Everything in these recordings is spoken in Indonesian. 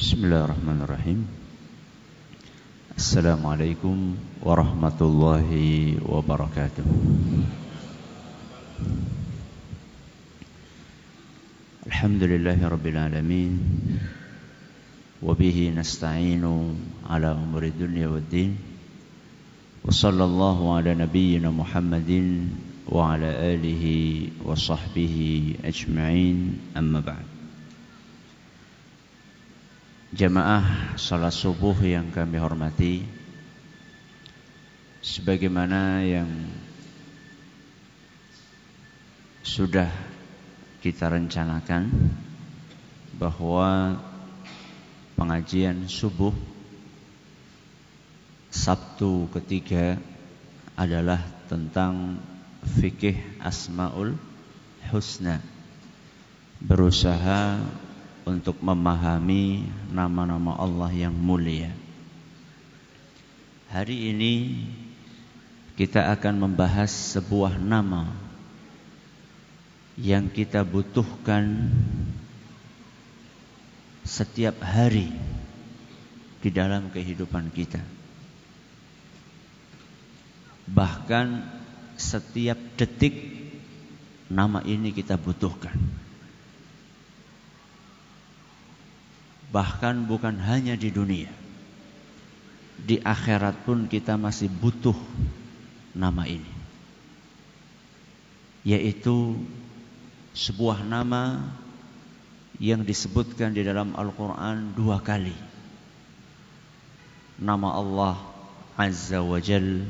بسم الله الرحمن الرحيم السلام عليكم ورحمة الله وبركاته الحمد لله رب العالمين وبه نستعين على أمور الدنيا والدين وصلى الله على نبينا محمد وعلى آله وصحبه أجمعين أما بعد Jamaah salat subuh yang kami hormati Sebagaimana yang Sudah kita rencanakan Bahwa Pengajian subuh Sabtu ketiga Adalah tentang Fikih Asma'ul Husna Berusaha untuk memahami nama-nama Allah yang mulia. Hari ini kita akan membahas sebuah nama yang kita butuhkan setiap hari di dalam kehidupan kita. Bahkan setiap detik nama ini kita butuhkan. Bahkan bukan hanya di dunia. Di akhirat pun kita masih butuh nama ini. Yaitu sebuah nama yang disebutkan di dalam Al-Quran dua kali. Nama Allah Azza wa Jal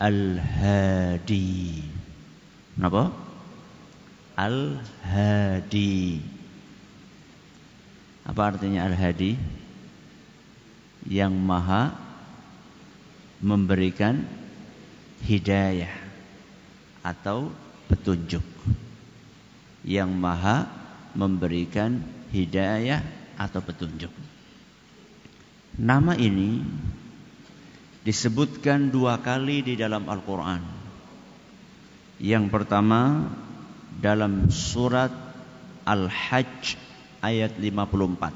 Al-Hadi. Kenapa? Al-Hadi. Apa artinya Al-Hadi? Yang maha memberikan hidayah atau petunjuk. Yang maha memberikan hidayah atau petunjuk. Nama ini disebutkan dua kali di dalam Al-Quran. Yang pertama dalam surat Al-Hajj ayat 54.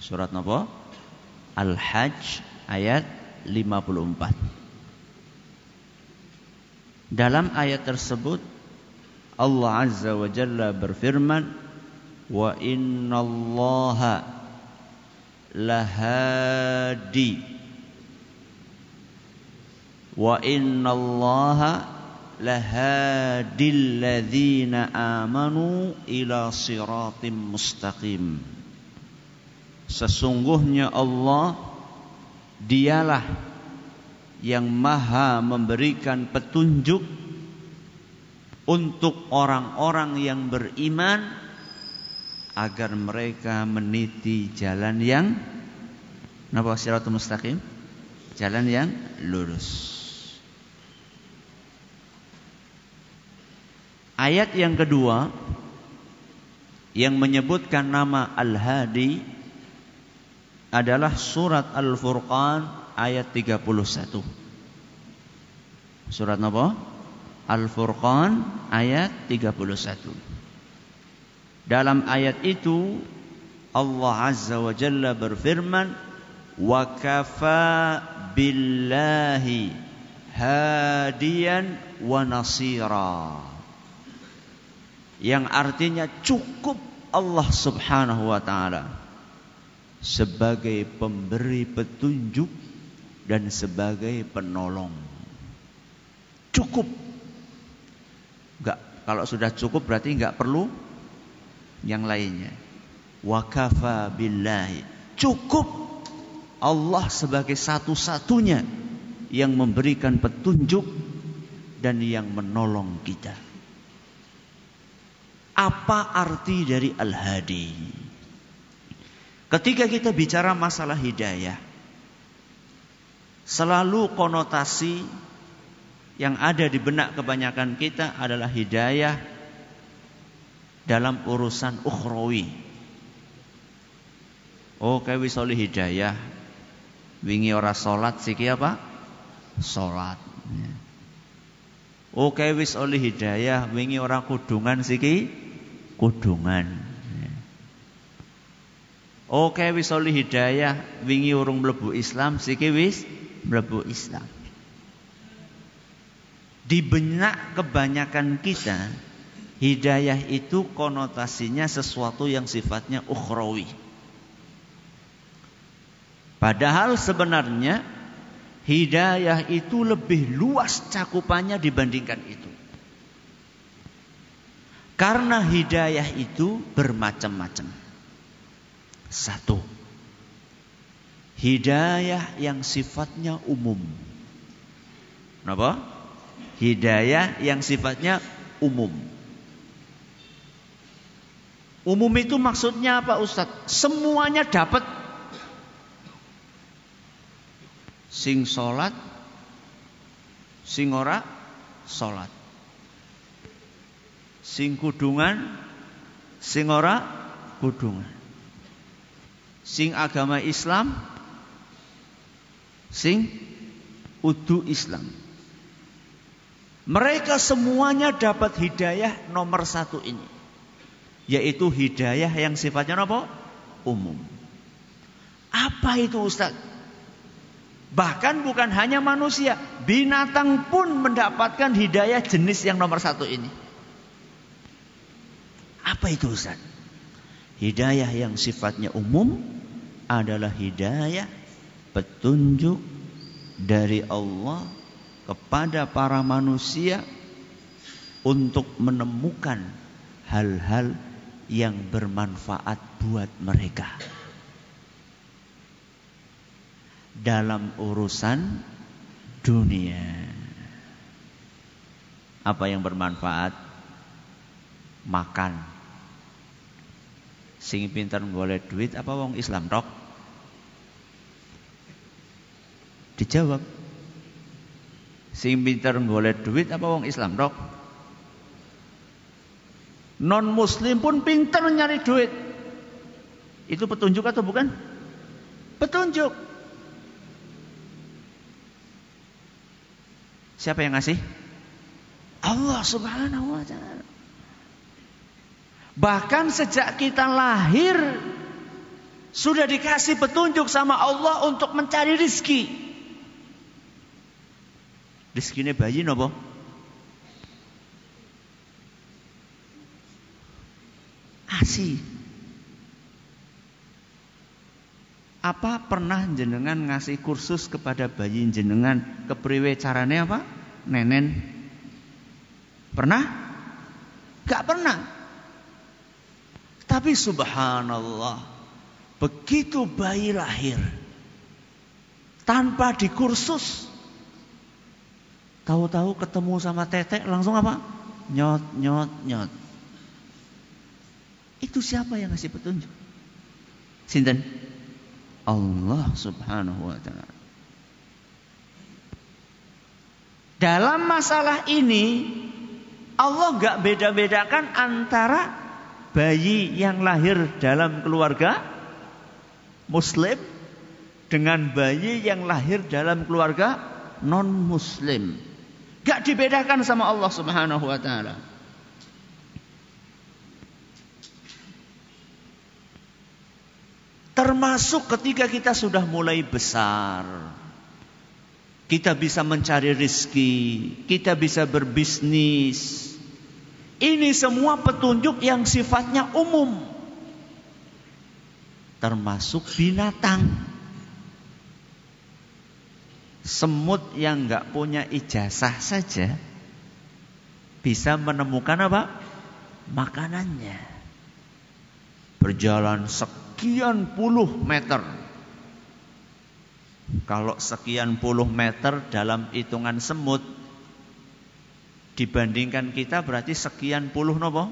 Surat apa? Al-Hajj ayat 54. Dalam ayat tersebut Allah Azza wa Jalla berfirman wa innallaha lahadi wa innallaha lahadil ladzina amanu ila siratim mustaqim. Sesungguhnya Allah dialah yang maha memberikan petunjuk untuk orang-orang yang beriman agar mereka meniti jalan yang napa siratul mustaqim? Jalan yang lurus Ayat yang kedua yang menyebutkan nama Al-Hadi adalah surat Al-Furqan ayat 31. Surat apa? Al-Furqan ayat 31. Dalam ayat itu Allah Azza wa Jalla berfirman wa kafa billahi hadiyan wa nasira yang artinya cukup Allah Subhanahu wa taala sebagai pemberi petunjuk dan sebagai penolong. Cukup. Enggak, kalau sudah cukup berarti enggak perlu yang lainnya. Wa kafa billahi. Cukup Allah sebagai satu-satunya yang memberikan petunjuk dan yang menolong kita. Apa arti dari Al-Hadi? Ketika kita bicara masalah hidayah, selalu konotasi yang ada di benak kebanyakan kita adalah hidayah dalam urusan ukhrawi. Oh, kayak wis oleh hidayah. Wingi ora salat siki apa? Salat. Oh, kayak wis oleh hidayah, wingi ora kudungan siki kudungan. Oke wis oleh hidayah wingi urung mlebu Islam siki wis mlebu Islam. Di benak kebanyakan kita hidayah itu konotasinya sesuatu yang sifatnya ukhrawi. Padahal sebenarnya hidayah itu lebih luas cakupannya dibandingkan itu. Karena hidayah itu bermacam-macam. Satu, hidayah yang sifatnya umum. Kenapa? Hidayah yang sifatnya umum. Umum itu maksudnya apa Ustadz? Semuanya dapat. Sing sholat, sing ora sholat sing kudungan sing ora kudungan sing agama Islam sing udu Islam mereka semuanya dapat hidayah nomor satu ini yaitu hidayah yang sifatnya apa? umum apa itu Ustaz? Bahkan bukan hanya manusia, binatang pun mendapatkan hidayah jenis yang nomor satu ini. Apa itu Ustaz? Hidayah yang sifatnya umum adalah hidayah petunjuk dari Allah kepada para manusia untuk menemukan hal-hal yang bermanfaat buat mereka dalam urusan dunia. Apa yang bermanfaat? Makan, Sing pinter golek duit apa wong Islam tok? Dijawab. Sing pinter golek duit apa wong Islam tok? Non muslim pun pinter nyari duit. Itu petunjuk atau bukan? Petunjuk. Siapa yang ngasih? Allah Subhanahu wa taala. Bahkan sejak kita lahir sudah dikasih petunjuk sama Allah untuk mencari rizki. Rizki ini bayi nopo? Asi. Apa pernah jenengan ngasih kursus kepada bayi jenengan kepriwe carane apa? Nenen. Pernah? Gak pernah. Tapi subhanallah, begitu bayi lahir tanpa dikursus, tahu-tahu ketemu sama tetek langsung apa? Nyot, nyot, nyot. Itu siapa yang ngasih petunjuk? Sinten? Allah Subhanahu wa taala. Dalam masalah ini Allah gak beda-bedakan antara bayi yang lahir dalam keluarga muslim dengan bayi yang lahir dalam keluarga non muslim. Gak dibedakan sama Allah Subhanahu wa taala. Termasuk ketika kita sudah mulai besar. Kita bisa mencari rizki, kita bisa berbisnis, ini semua petunjuk yang sifatnya umum. Termasuk binatang. Semut yang nggak punya ijazah saja bisa menemukan apa? Makanannya. Berjalan sekian puluh meter. Kalau sekian puluh meter dalam hitungan semut dibandingkan kita berarti sekian puluh nopo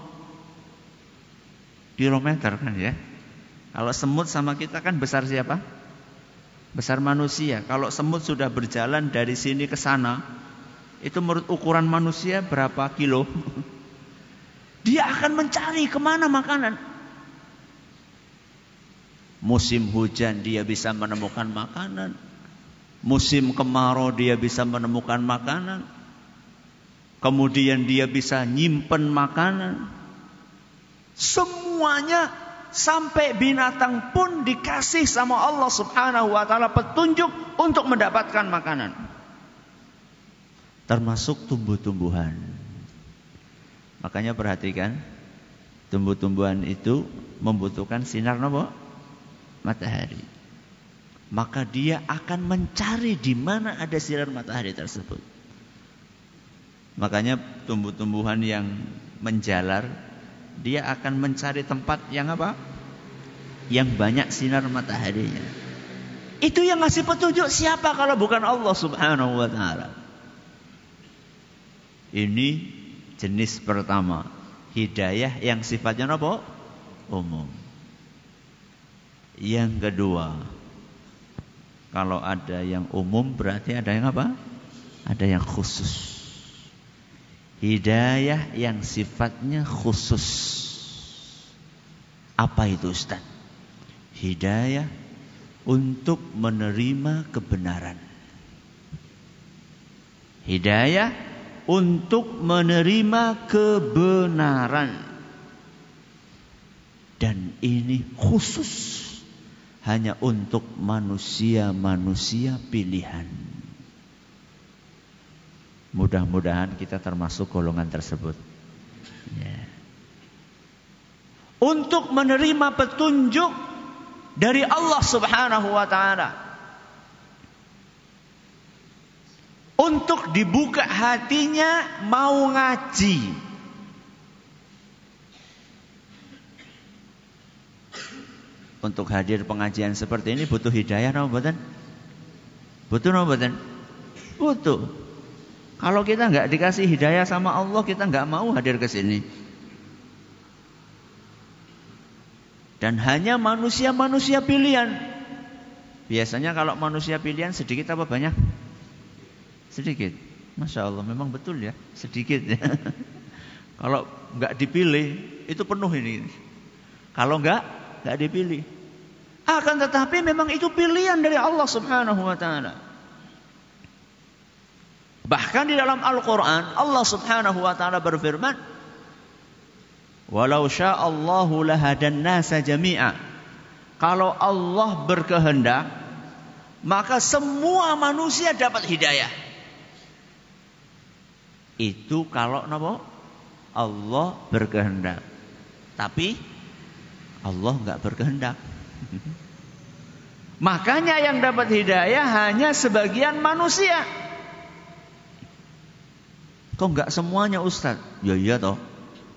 kilometer kan ya. Kalau semut sama kita kan besar siapa? Besar manusia. Kalau semut sudah berjalan dari sini ke sana, itu menurut ukuran manusia berapa kilo? Dia akan mencari ke mana makanan. Musim hujan dia bisa menemukan makanan. Musim kemarau dia bisa menemukan makanan kemudian dia bisa nyimpen makanan. Semuanya sampai binatang pun dikasih sama Allah Subhanahu wa taala petunjuk untuk mendapatkan makanan. Termasuk tumbuh-tumbuhan. Makanya perhatikan, tumbuh-tumbuhan itu membutuhkan sinar nopo? Matahari. Maka dia akan mencari di mana ada sinar matahari tersebut. Makanya tumbuh-tumbuhan yang menjalar dia akan mencari tempat yang apa? Yang banyak sinar mataharinya. Itu yang ngasih petunjuk siapa kalau bukan Allah Subhanahu wa taala. Ini jenis pertama, hidayah yang sifatnya apa? Umum. Yang kedua, kalau ada yang umum berarti ada yang apa? Ada yang khusus. Hidayah yang sifatnya khusus. Apa itu Ustaz? Hidayah untuk menerima kebenaran. Hidayah untuk menerima kebenaran. Dan ini khusus hanya untuk manusia-manusia pilihan. Mudah-mudahan kita termasuk golongan tersebut. Ya. Untuk menerima petunjuk dari Allah Subhanahu wa taala. Untuk dibuka hatinya mau ngaji. Untuk hadir pengajian seperti ini butuh hidayah napa Butuh napa Butuh. Kalau kita nggak dikasih hidayah sama Allah, kita nggak mau hadir ke sini. Dan hanya manusia-manusia pilihan. Biasanya kalau manusia pilihan sedikit apa banyak? Sedikit. Masya Allah, memang betul ya, sedikit ya. kalau nggak dipilih, itu penuh ini. Kalau nggak, nggak dipilih. Akan tetapi memang itu pilihan dari Allah Subhanahu Wa Taala. Bahkan di dalam Al-Quran Allah subhanahu wa ta'ala berfirman Walau sya'allahu lahadan nasa jami'a. Kalau Allah berkehendak Maka semua manusia dapat hidayah. Itu kalau napa? Allah berkehendak. Tapi Allah nggak berkehendak. Makanya yang dapat hidayah hanya sebagian manusia Kok enggak semuanya Ustaz? Ya iya toh.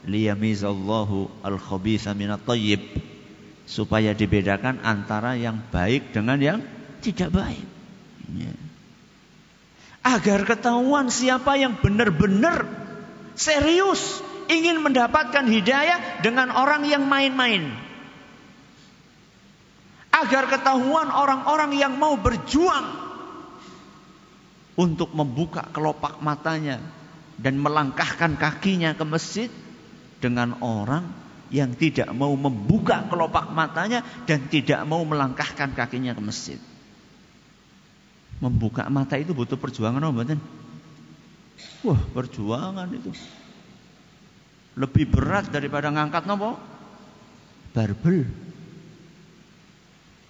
Liyamizallahu al-khabitha minat tayyib. Supaya dibedakan antara yang baik dengan yang tidak baik. Ya. Agar ketahuan siapa yang benar-benar serius ingin mendapatkan hidayah dengan orang yang main-main. Agar ketahuan orang-orang yang mau berjuang untuk membuka kelopak matanya dan melangkahkan kakinya ke masjid dengan orang yang tidak mau membuka kelopak matanya dan tidak mau melangkahkan kakinya ke masjid. Membuka mata itu butuh perjuangan oh betul? Wah, perjuangan itu. Lebih berat daripada ngangkat nopo? Barbel.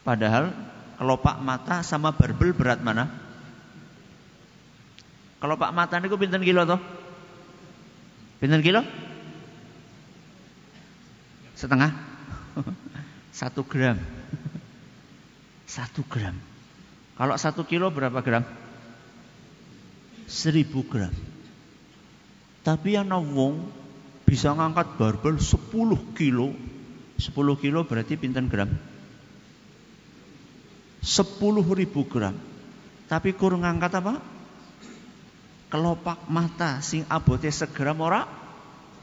Padahal kelopak mata sama barbel berat mana? Kalau Pak Mata niku pinten kilo toh? Pinten kilo? Setengah? Satu gram. Satu gram. Kalau satu kilo berapa gram? Seribu gram. Tapi yang nawong bisa ngangkat barbel sepuluh kilo. Sepuluh kilo berarti pinten gram? Sepuluh ribu gram. Tapi kurang ngangkat apa? Kelopak mata sing abote segram ora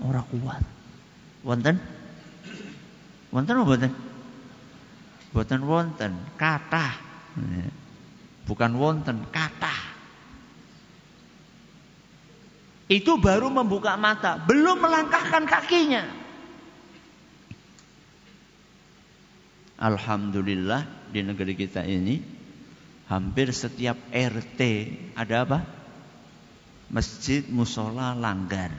ora kuat. Wonten? Wonten apa wonten? Boten wonten, kathah. Bukan wonten, kathah. Itu baru membuka mata, belum melangkahkan kakinya. Alhamdulillah di negeri kita ini hampir setiap RT ada apa? Masjid musola langgar.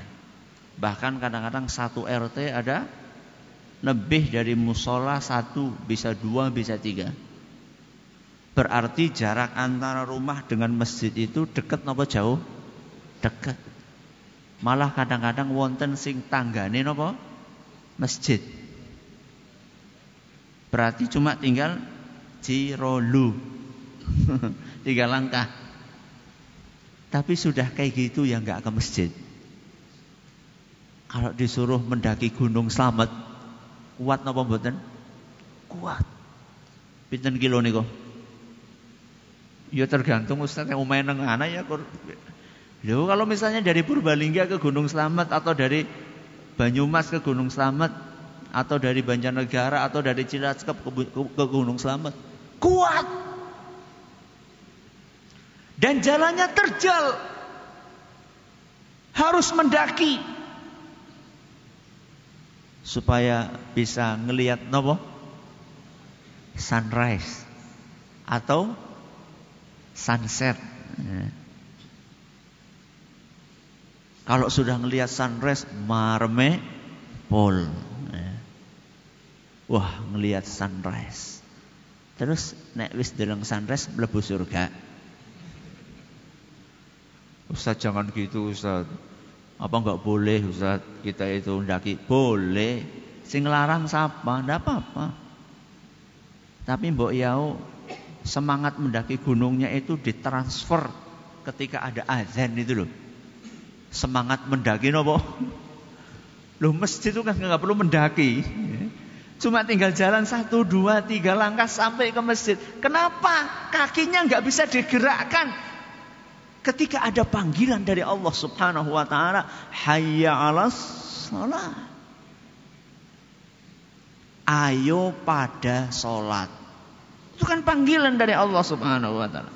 Bahkan kadang-kadang satu RT ada lebih dari musola satu, bisa dua, bisa tiga. Berarti jarak antara rumah dengan masjid itu dekat nopo jauh? Dekat. Malah kadang-kadang wonten sing tanggane nopo? Masjid. Berarti cuma tinggal Cirolu. Tiga langkah. Tapi sudah kayak gitu ya nggak ke masjid. Kalau disuruh mendaki Gunung Slamet, kuat napa mboten? Kuat. Pinten kilo niku? Ya tergantung Ustaz yang main nang anak ya Loh, kalau misalnya dari Purbalingga ke Gunung Slamet atau dari Banyumas ke Gunung Slamet atau dari Banjarnegara atau dari Cilacap ke, ke Gunung Slamet, kuat. Dan jalannya terjal. Harus mendaki supaya bisa ngelihat nopo sunrise atau sunset. Kalau sudah ngelihat sunrise marme pol. Wah, ngelihat sunrise. Terus nek wis deleng sunrise mlebu surga. Ustaz jangan gitu Ustaz. Apa enggak boleh Ustaz kita itu ndaki? Boleh. Sing larang siapa? Enggak apa-apa. Tapi Mbok Yau semangat mendaki gunungnya itu ditransfer ketika ada azan itu loh. Semangat mendaki nopo? Loh masjid itu kan nggak perlu mendaki. Cuma tinggal jalan satu, dua, tiga langkah sampai ke masjid. Kenapa? Kakinya nggak bisa digerakkan. Ketika ada panggilan dari Allah Subhanahu wa taala, hayya 'alas salat. Ayo pada salat. Itu kan panggilan dari Allah Subhanahu wa taala.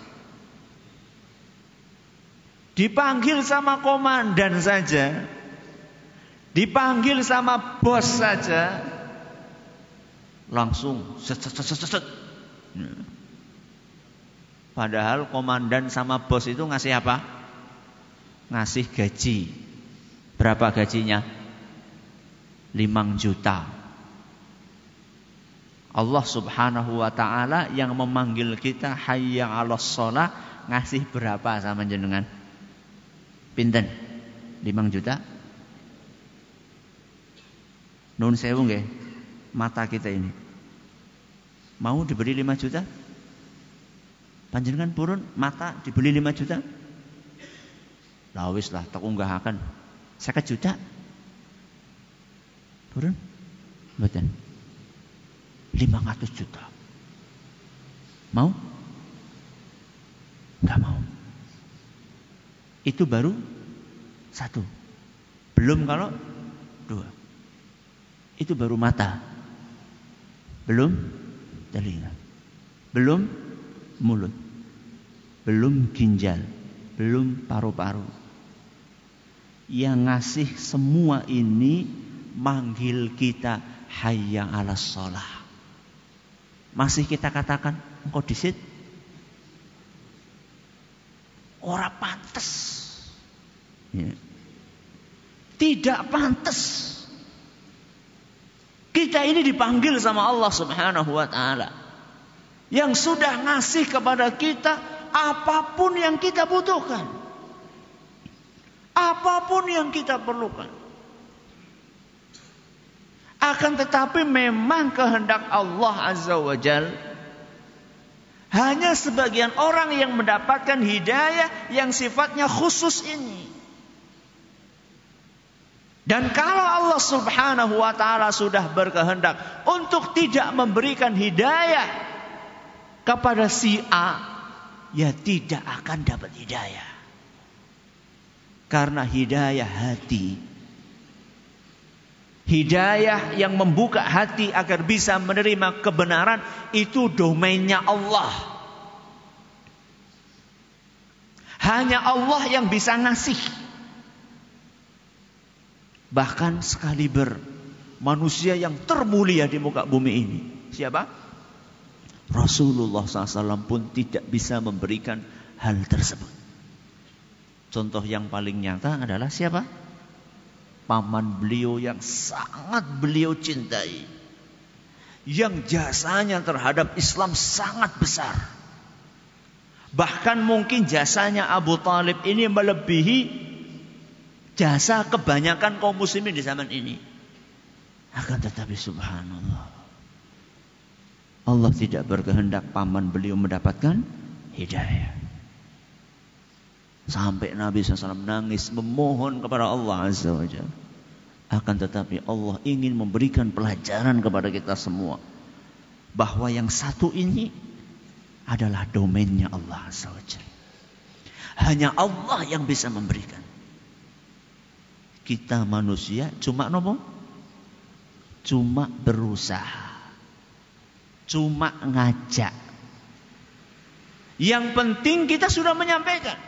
Dipanggil sama komandan saja. Dipanggil sama bos saja. Langsung. Padahal komandan sama bos itu ngasih apa? Ngasih gaji. Berapa gajinya? 5 juta. Allah Subhanahu wa taala yang memanggil kita hayya 'alas shalah ngasih berapa sama jenengan? Pinten? 5 juta? Nun sewu nggih. Mata kita ini. Mau diberi 5 juta? Panjenengan purun mata dibeli 5 juta. Lah wis lah tak unggahaken 50 juta. Purun? Mboten. 500 juta. Mau? Enggak mau. Itu baru satu. Belum kalau dua. Itu baru mata. Belum telinga. Belum mulut. Belum ginjal, belum paru-paru. Yang ngasih semua ini manggil kita hayya ala sholah. Masih kita katakan engkau disit? Orang pantas. Ya. Tidak pantas. Kita ini dipanggil sama Allah Subhanahu wa taala yang sudah ngasih kepada kita apa pun yang kita butuhkan. Apa pun yang kita perlukan. Akan tetapi memang kehendak Allah Azza wa Jal hanya sebagian orang yang mendapatkan hidayah yang sifatnya khusus ini. Dan kalau Allah Subhanahu wa taala sudah berkehendak untuk tidak memberikan hidayah kepada si A, ya tidak akan dapat hidayah. Karena hidayah hati. Hidayah yang membuka hati agar bisa menerima kebenaran itu domainnya Allah. Hanya Allah yang bisa ngasih. Bahkan sekali ber manusia yang termulia di muka bumi ini. Siapa? Rasulullah SAW pun tidak bisa memberikan hal tersebut. Contoh yang paling nyata adalah siapa? Paman beliau yang sangat beliau cintai. yang jasanya terhadap Islam sangat besar. Bahkan mungkin jasanya Abu Talib ini melebihi jasa kebanyakan kaum muslimin di zaman ini. Akan tetapi subhanallah. Allah tidak berkehendak paman beliau mendapatkan hidayah. Sampai Nabi SAW nangis memohon kepada Allah Azza wa. Akan tetapi Allah ingin memberikan pelajaran kepada kita semua. Bahwa yang satu ini adalah domainnya Allah SWT. Hanya Allah yang bisa memberikan. Kita manusia cuma nopo? Cuma berusaha. Cuma ngajak. Yang penting kita sudah menyampaikan.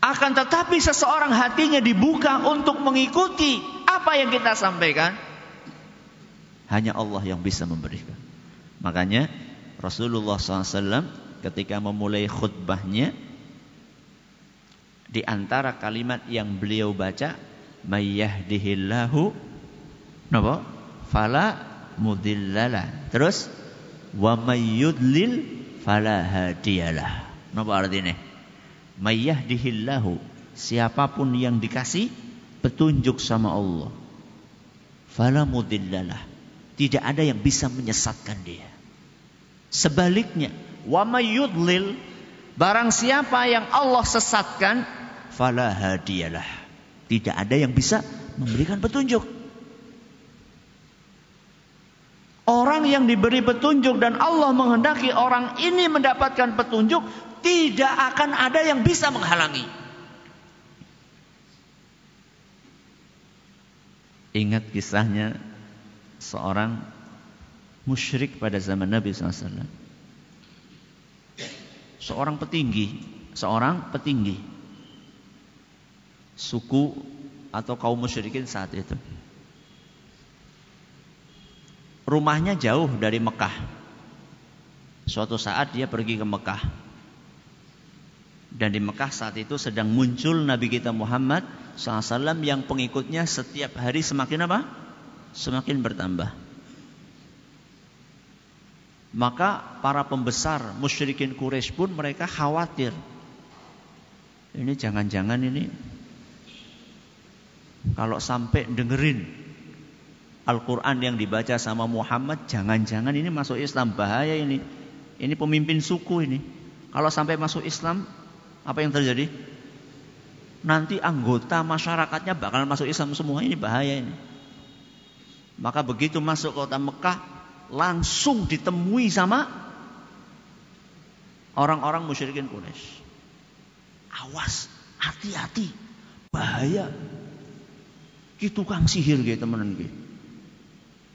Akan tetapi seseorang hatinya dibuka untuk mengikuti apa yang kita sampaikan. Hanya Allah yang bisa memberikan. Makanya Rasulullah SAW ketika memulai khutbahnya di antara kalimat yang beliau baca mayyahdihillahu napa fala mudhillalah terus wa mayyudlil fala hadiyalah napa artinya Mayyahdihillahu. Siapa pun yang dikasih petunjuk sama Allah. Fala mudillalah. Tidak ada yang bisa menyesatkan dia. Sebaliknya, wa mayyudlil barang siapa yang Allah sesatkan fala hadiyalah. Tidak ada yang bisa memberikan petunjuk. Orang yang diberi petunjuk dan Allah menghendaki orang ini mendapatkan petunjuk, tidak akan ada yang bisa menghalangi. Ingat kisahnya seorang musyrik pada zaman Nabi SAW. Seorang petinggi, seorang petinggi suku atau kaum musyrikin saat itu. Rumahnya jauh dari Mekah. Suatu saat dia pergi ke Mekah dan di Mekah saat itu sedang muncul Nabi kita Muhammad SAW yang pengikutnya setiap hari semakin apa? Semakin bertambah. Maka para pembesar musyrikin Quraisy pun mereka khawatir. Ini jangan-jangan ini kalau sampai dengerin Al-Quran yang dibaca sama Muhammad, jangan-jangan ini masuk Islam bahaya ini. Ini pemimpin suku ini. Kalau sampai masuk Islam, apa yang terjadi? Nanti anggota masyarakatnya bakal masuk Islam semua ini bahaya ini. Maka begitu masuk kota Mekah langsung ditemui sama orang-orang musyrikin Quraisy. Awas, hati-hati, bahaya. Ki tukang sihir gitu temenan gitu.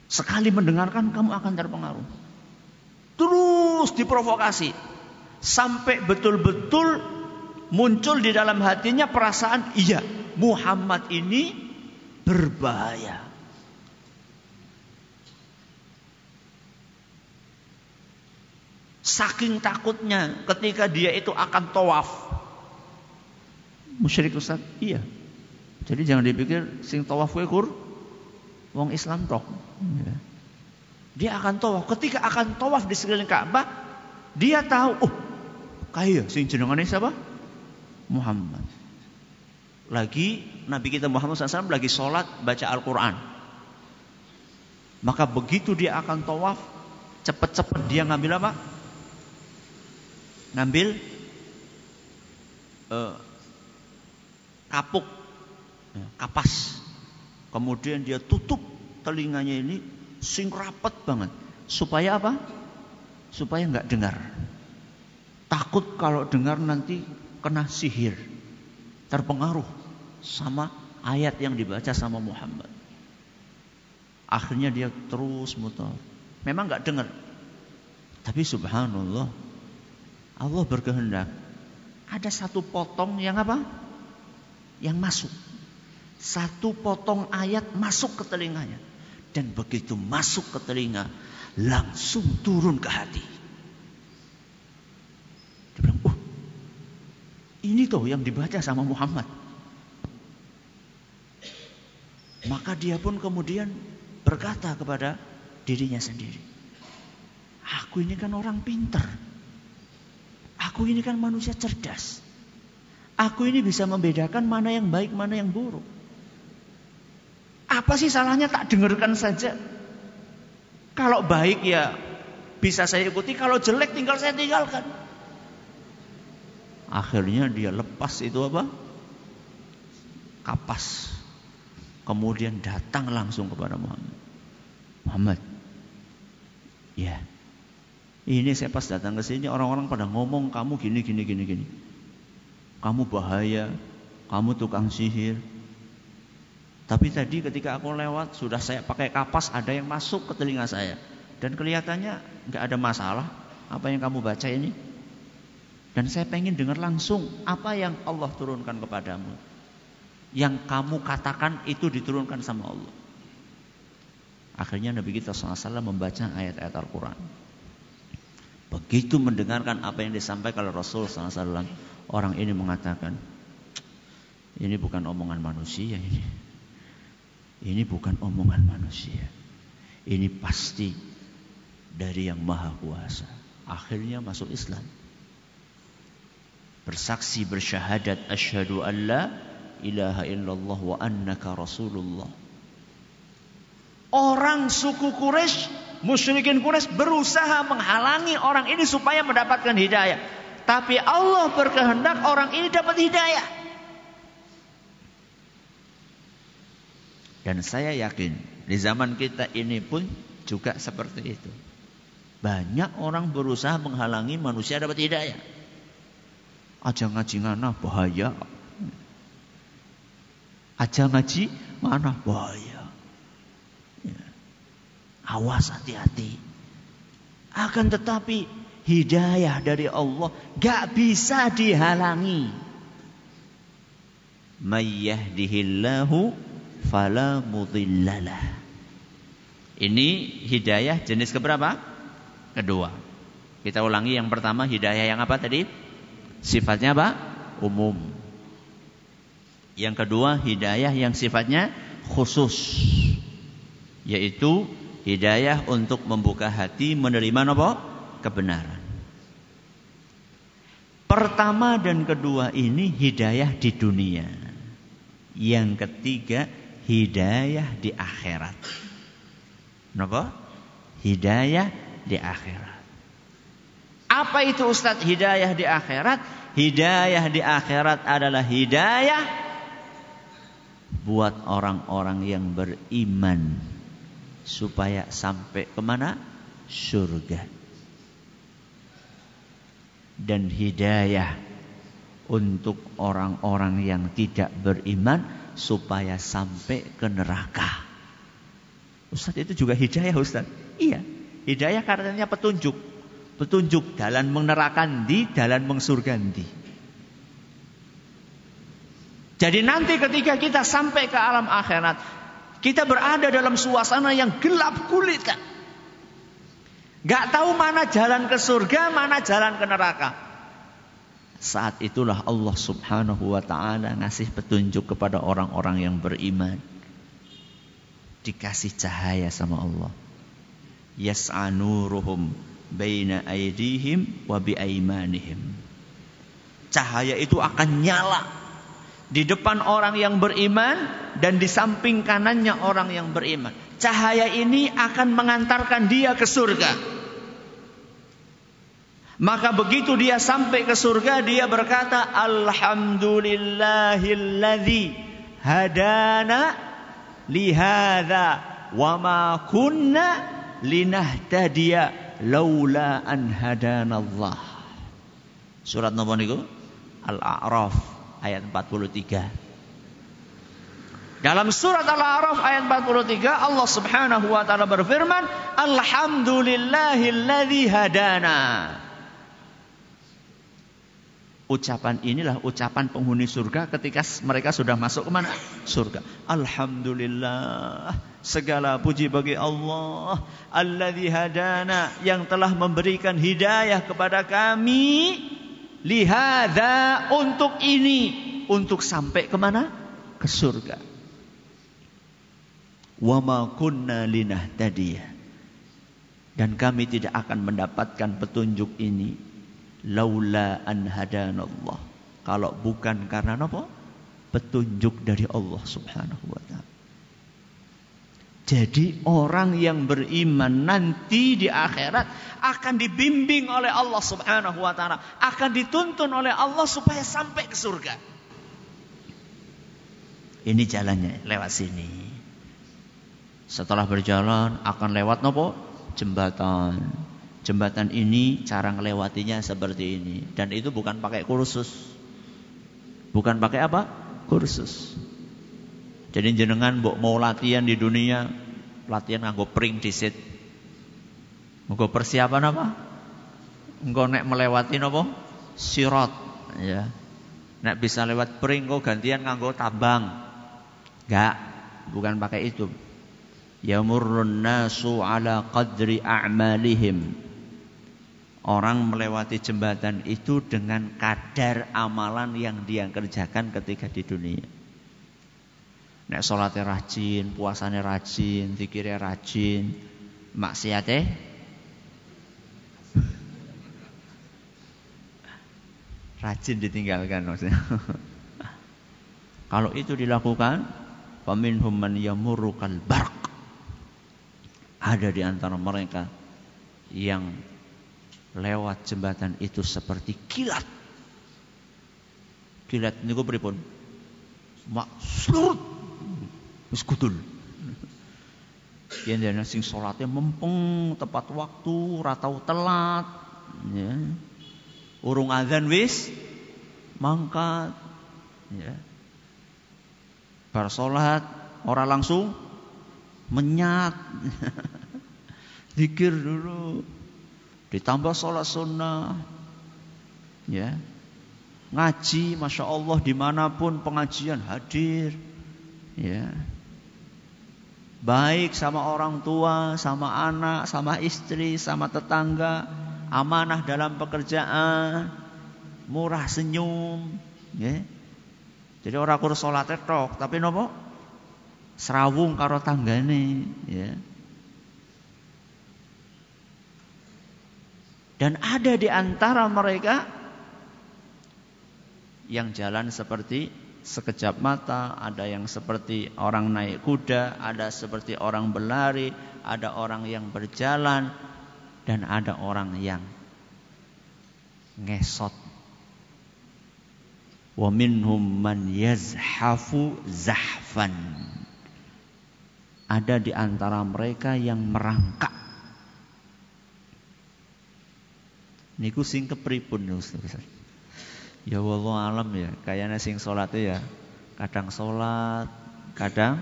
Sekali mendengarkan kamu akan terpengaruh. Terus diprovokasi sampai betul-betul muncul di dalam hatinya perasaan iya Muhammad ini berbahaya. Saking takutnya ketika dia itu akan tawaf. Musyrik Ustaz, iya. Jadi jangan dipikir sing tawaf kur wong Islam toh. Iya. Dia akan tawaf. Ketika akan tawaf di sekeliling Ka'bah, dia tahu, oh, kaya sing jenengane siapa? Muhammad. Lagi Nabi kita Muhammad SAW lagi sholat baca Al-Quran. Maka begitu dia akan tawaf, cepet-cepet dia ngambil apa? Ngambil uh, kapuk, ya, kapas. Kemudian dia tutup telinganya ini sing rapet banget. Supaya apa? Supaya nggak dengar. Takut kalau dengar nanti kena sihir, terpengaruh sama ayat yang dibaca sama Muhammad. Akhirnya dia terus mutar. Memang nggak dengar. Tapi subhanallah, Allah berkehendak. Ada satu potong yang apa? Yang masuk. Satu potong ayat masuk ke telinganya. Dan begitu masuk ke telinga, langsung turun ke hati. Dia bilang, oh ini tuh yang dibaca sama Muhammad. Maka dia pun kemudian berkata kepada dirinya sendiri. Aku ini kan orang pinter. Aku ini kan manusia cerdas. Aku ini bisa membedakan mana yang baik, mana yang buruk. Apa sih salahnya tak dengarkan saja? Kalau baik ya bisa saya ikuti, kalau jelek tinggal saya tinggalkan. Akhirnya dia lepas itu apa? Kapas. Kemudian datang langsung kepada Muhammad. Muhammad, ya, ini saya pas datang ke sini orang-orang pada ngomong kamu gini gini gini gini. Kamu bahaya, kamu tukang sihir. Tapi tadi ketika aku lewat sudah saya pakai kapas ada yang masuk ke telinga saya dan kelihatannya nggak ada masalah apa yang kamu baca ini. Dan saya pengen dengar langsung apa yang Allah turunkan kepadamu. Yang kamu katakan itu diturunkan sama Allah. Akhirnya Nabi kita SAW membaca ayat-ayat Al-Quran. Begitu mendengarkan apa yang disampaikan oleh Rasul SAW, orang ini mengatakan, ini bukan omongan manusia ini. Ini bukan omongan manusia. Ini pasti dari yang maha kuasa. Akhirnya masuk Islam. Bersaksi bersyahadat asyhadu an la ilaha illallah wa annaka rasulullah. Orang suku Quraisy musyrikin Quraisy berusaha menghalangi orang ini supaya mendapatkan hidayah. Tapi Allah berkehendak orang ini dapat hidayah. Dan saya yakin di zaman kita ini pun juga seperti itu. Banyak orang berusaha menghalangi manusia dapat hidayah. Aja ngaji ngana bahaya. Aja ngaji mana bahaya. Awas hati-hati. Akan tetapi hidayah dari Allah gak bisa dihalangi. Mayyahdihillahu fala mudhillalah. Ini hidayah jenis keberapa? Kedua. Kita ulangi yang pertama hidayah yang apa tadi? Sifatnya apa? Umum. Yang kedua hidayah yang sifatnya khusus. Yaitu Hidayah untuk membuka hati menerima apa? Kebenaran. Pertama dan kedua ini hidayah di dunia. Yang ketiga hidayah di akhirat. Kenapa? Hidayah di akhirat. Apa itu Ustadz hidayah di akhirat? Hidayah di akhirat adalah hidayah buat orang-orang yang beriman supaya sampai ke mana? Surga. Dan hidayah untuk orang-orang yang tidak beriman supaya sampai ke neraka. Ustaz itu juga hidayah Ustaz. Iya, hidayah katanya petunjuk. Petunjuk dalam menerakan di, dalam mengsurgan di. Jadi nanti ketika kita sampai ke alam akhirat, kita berada dalam suasana yang gelap gulita. Gak tahu mana jalan ke surga, mana jalan ke neraka. Saat itulah Allah subhanahu wa ta'ala ngasih petunjuk kepada orang-orang yang beriman. Dikasih cahaya sama Allah. Yas'anuruhum baina aidihim wa biaimanihim. Cahaya itu akan nyala di depan orang yang beriman dan di samping kanannya orang yang beriman. Cahaya ini akan mengantarkan dia ke surga. Maka begitu dia sampai ke surga dia berkata Alhamdulillahilladzi hadana lihada wa ma kunna linahtadiya laula an hadanallah. Surat nomor niku Al-A'raf ayat 43. Dalam surat Al-A'raf ayat 43 Allah Subhanahu wa taala berfirman, "Alhamdulillahilladzi hadana." Ucapan inilah ucapan penghuni surga ketika mereka sudah masuk ke mana? Surga. Alhamdulillah. Segala puji bagi Allah. Alladzi hadana. Yang telah memberikan hidayah kepada kami Lihada untuk ini. Untuk sampai ke mana? Ke surga. Wa ma kunna linahtadiyah. Dan kami tidak akan mendapatkan petunjuk ini laula an hadanallah. Kalau bukan karena apa? Petunjuk dari Allah Subhanahu wa taala. Jadi orang yang beriman nanti di akhirat akan dibimbing oleh Allah Subhanahu wa taala, akan dituntun oleh Allah supaya sampai ke surga. Ini jalannya lewat sini. Setelah berjalan akan lewat nopo? jembatan. Jembatan ini cara ngelewatinya seperti ini dan itu bukan pakai kursus. Bukan pakai apa? Kursus. Jadi jenengan mau latihan di dunia, latihan nganggo pring disit. Nganggo persiapan apa? Engko nek melewati apa? Sirat, ya. Nek bisa lewat pring kok gantian nganggo tambang. Enggak, bukan pakai itu yamurrun nasu ala qadri a'malihim Orang melewati jembatan itu dengan kadar amalan yang dia kerjakan ketika di dunia. Nek sholatnya rajin, puasanya rajin, zikirnya rajin, maksiatnya rajin ditinggalkan maksudnya. Kalau itu dilakukan, paminhum man yamurru kal barq ada di antara mereka yang lewat jembatan itu seperti kilat. Kilat niku pripun? Mak slurut. Wis kudul. Yen dene sing salate mempeng tepat waktu, ora tau telat, ya. Urung azan wis mangkat, ya. Bar salat ora langsung menyat. Zikir dulu. Ditambah sholat sunnah. Ya. Ngaji, Masya Allah di mana pun pengajian hadir. Ya. Baik sama orang tua, sama anak, sama istri, sama tetangga. Amanah dalam pekerjaan. Murah senyum. Ya. Jadi orang kurus sholat tok, tapi nopo serawung karo tanggane ya. Dan ada di antara mereka yang jalan seperti sekejap mata, ada yang seperti orang naik kuda, ada seperti orang berlari, ada orang yang berjalan, dan ada orang yang ngesot. Wa minhum man yazhafu zahfan ada di antara mereka yang merangkak. Niku sing kepripun Ustaz. Ya Allah alam ya, kayaknya sing salat ya kadang salat, kadang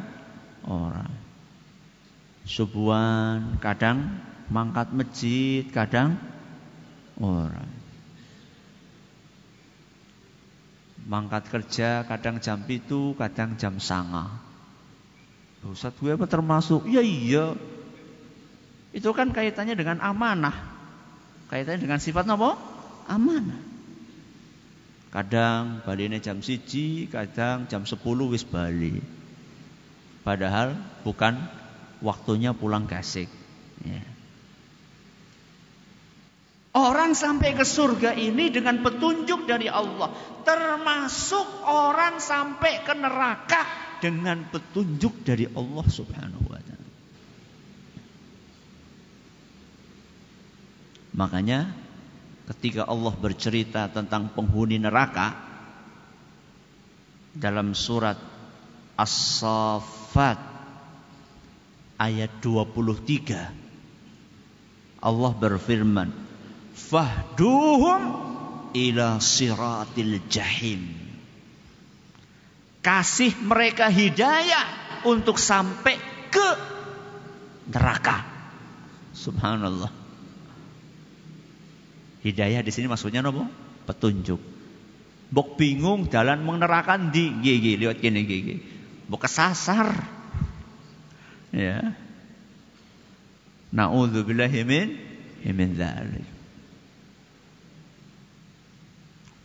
orang. Subuhan, kadang mangkat masjid, kadang orang. Mangkat kerja kadang jam itu, kadang jam sanga. Ustaz gue apa termasuk? Ya iya. Itu kan kaitannya dengan amanah. Kaitannya dengan sifat apa? Amanah. Kadang baline jam siji, kadang jam 10 wis bali. Padahal bukan waktunya pulang kasih. Ya. Orang sampai ke surga ini dengan petunjuk dari Allah. Termasuk orang sampai ke neraka dengan petunjuk dari Allah Subhanahu wa taala. Makanya ketika Allah bercerita tentang penghuni neraka dalam surat As-Saffat ayat 23 Allah berfirman fahduhum ila siratil jahim kasih mereka hidayah untuk sampai ke neraka. Subhanallah. Hidayah di sini maksudnya apa? Petunjuk. Bok bingung jalan menerakan di gigi lihat gini gigi. Bok kesasar. Ya. Nauzubillahi min min dzalik.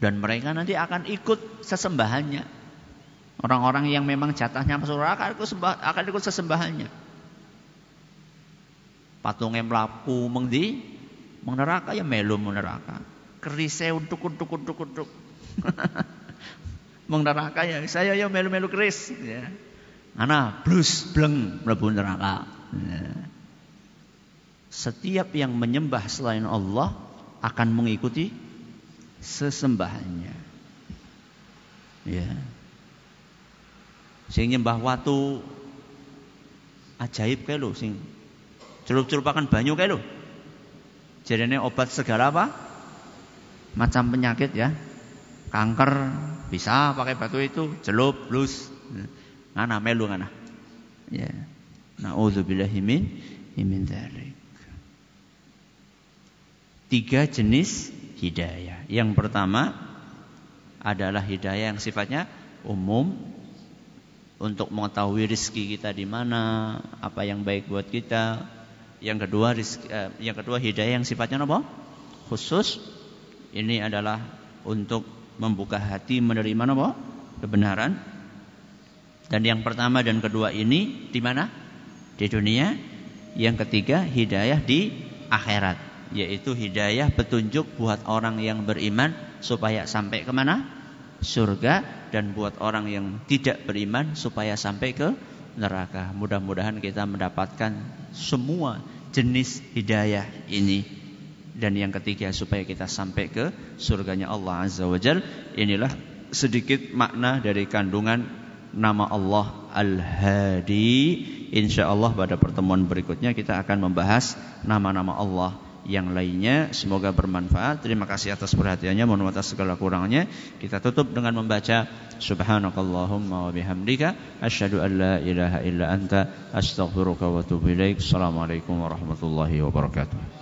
Dan mereka nanti akan ikut sesembahannya. Orang-orang yang memang jatahnya masuk neraka akan ikut sesembahannya. Patungnya melaku mengdi, meng neraka ya melu meng neraka. Kerise untuk untuk untuk untuk. meng neraka ya saya ya melu melu keris. Ya. Ana blus bleng mlebu neraka. Ya. Setiap yang menyembah selain Allah akan mengikuti sesembahannya. Ya. Sing nyembah watu ajaib kae lho sing celup-celupakan banyu kae lho. Jadinya obat segala apa? Macam penyakit ya. Kanker bisa pakai batu itu, celup, blus. Ngana melu ngana. Ya. Nauzubillahi min min dzalik. Tiga jenis hidayah. Yang pertama adalah hidayah yang sifatnya umum untuk mengetahui rizki kita di mana, apa yang baik buat kita. Yang kedua eh, yang kedua hidayah yang sifatnya apa? Khusus. Ini adalah untuk membuka hati menerima apa? Kebenaran. Dan yang pertama dan kedua ini di mana? Di dunia. Yang ketiga hidayah di akhirat, yaitu hidayah petunjuk buat orang yang beriman supaya sampai ke mana? Surga dan buat orang yang tidak beriman supaya sampai ke neraka. Mudah-mudahan kita mendapatkan semua jenis hidayah ini. Dan yang ketiga supaya kita sampai ke surganya Allah Azza wa Jal. Inilah sedikit makna dari kandungan nama Allah Al-Hadi. Insya Allah pada pertemuan berikutnya kita akan membahas nama-nama Allah yang lainnya. Semoga bermanfaat. Terima kasih atas perhatiannya. Mohon atas segala kurangnya. Kita tutup dengan membaca subhanakallahumma wa bihamdika. Asyhadu an la ilaha illa anta. Astaghfiruka wa atubu ilaik. Assalamualaikum warahmatullahi wabarakatuh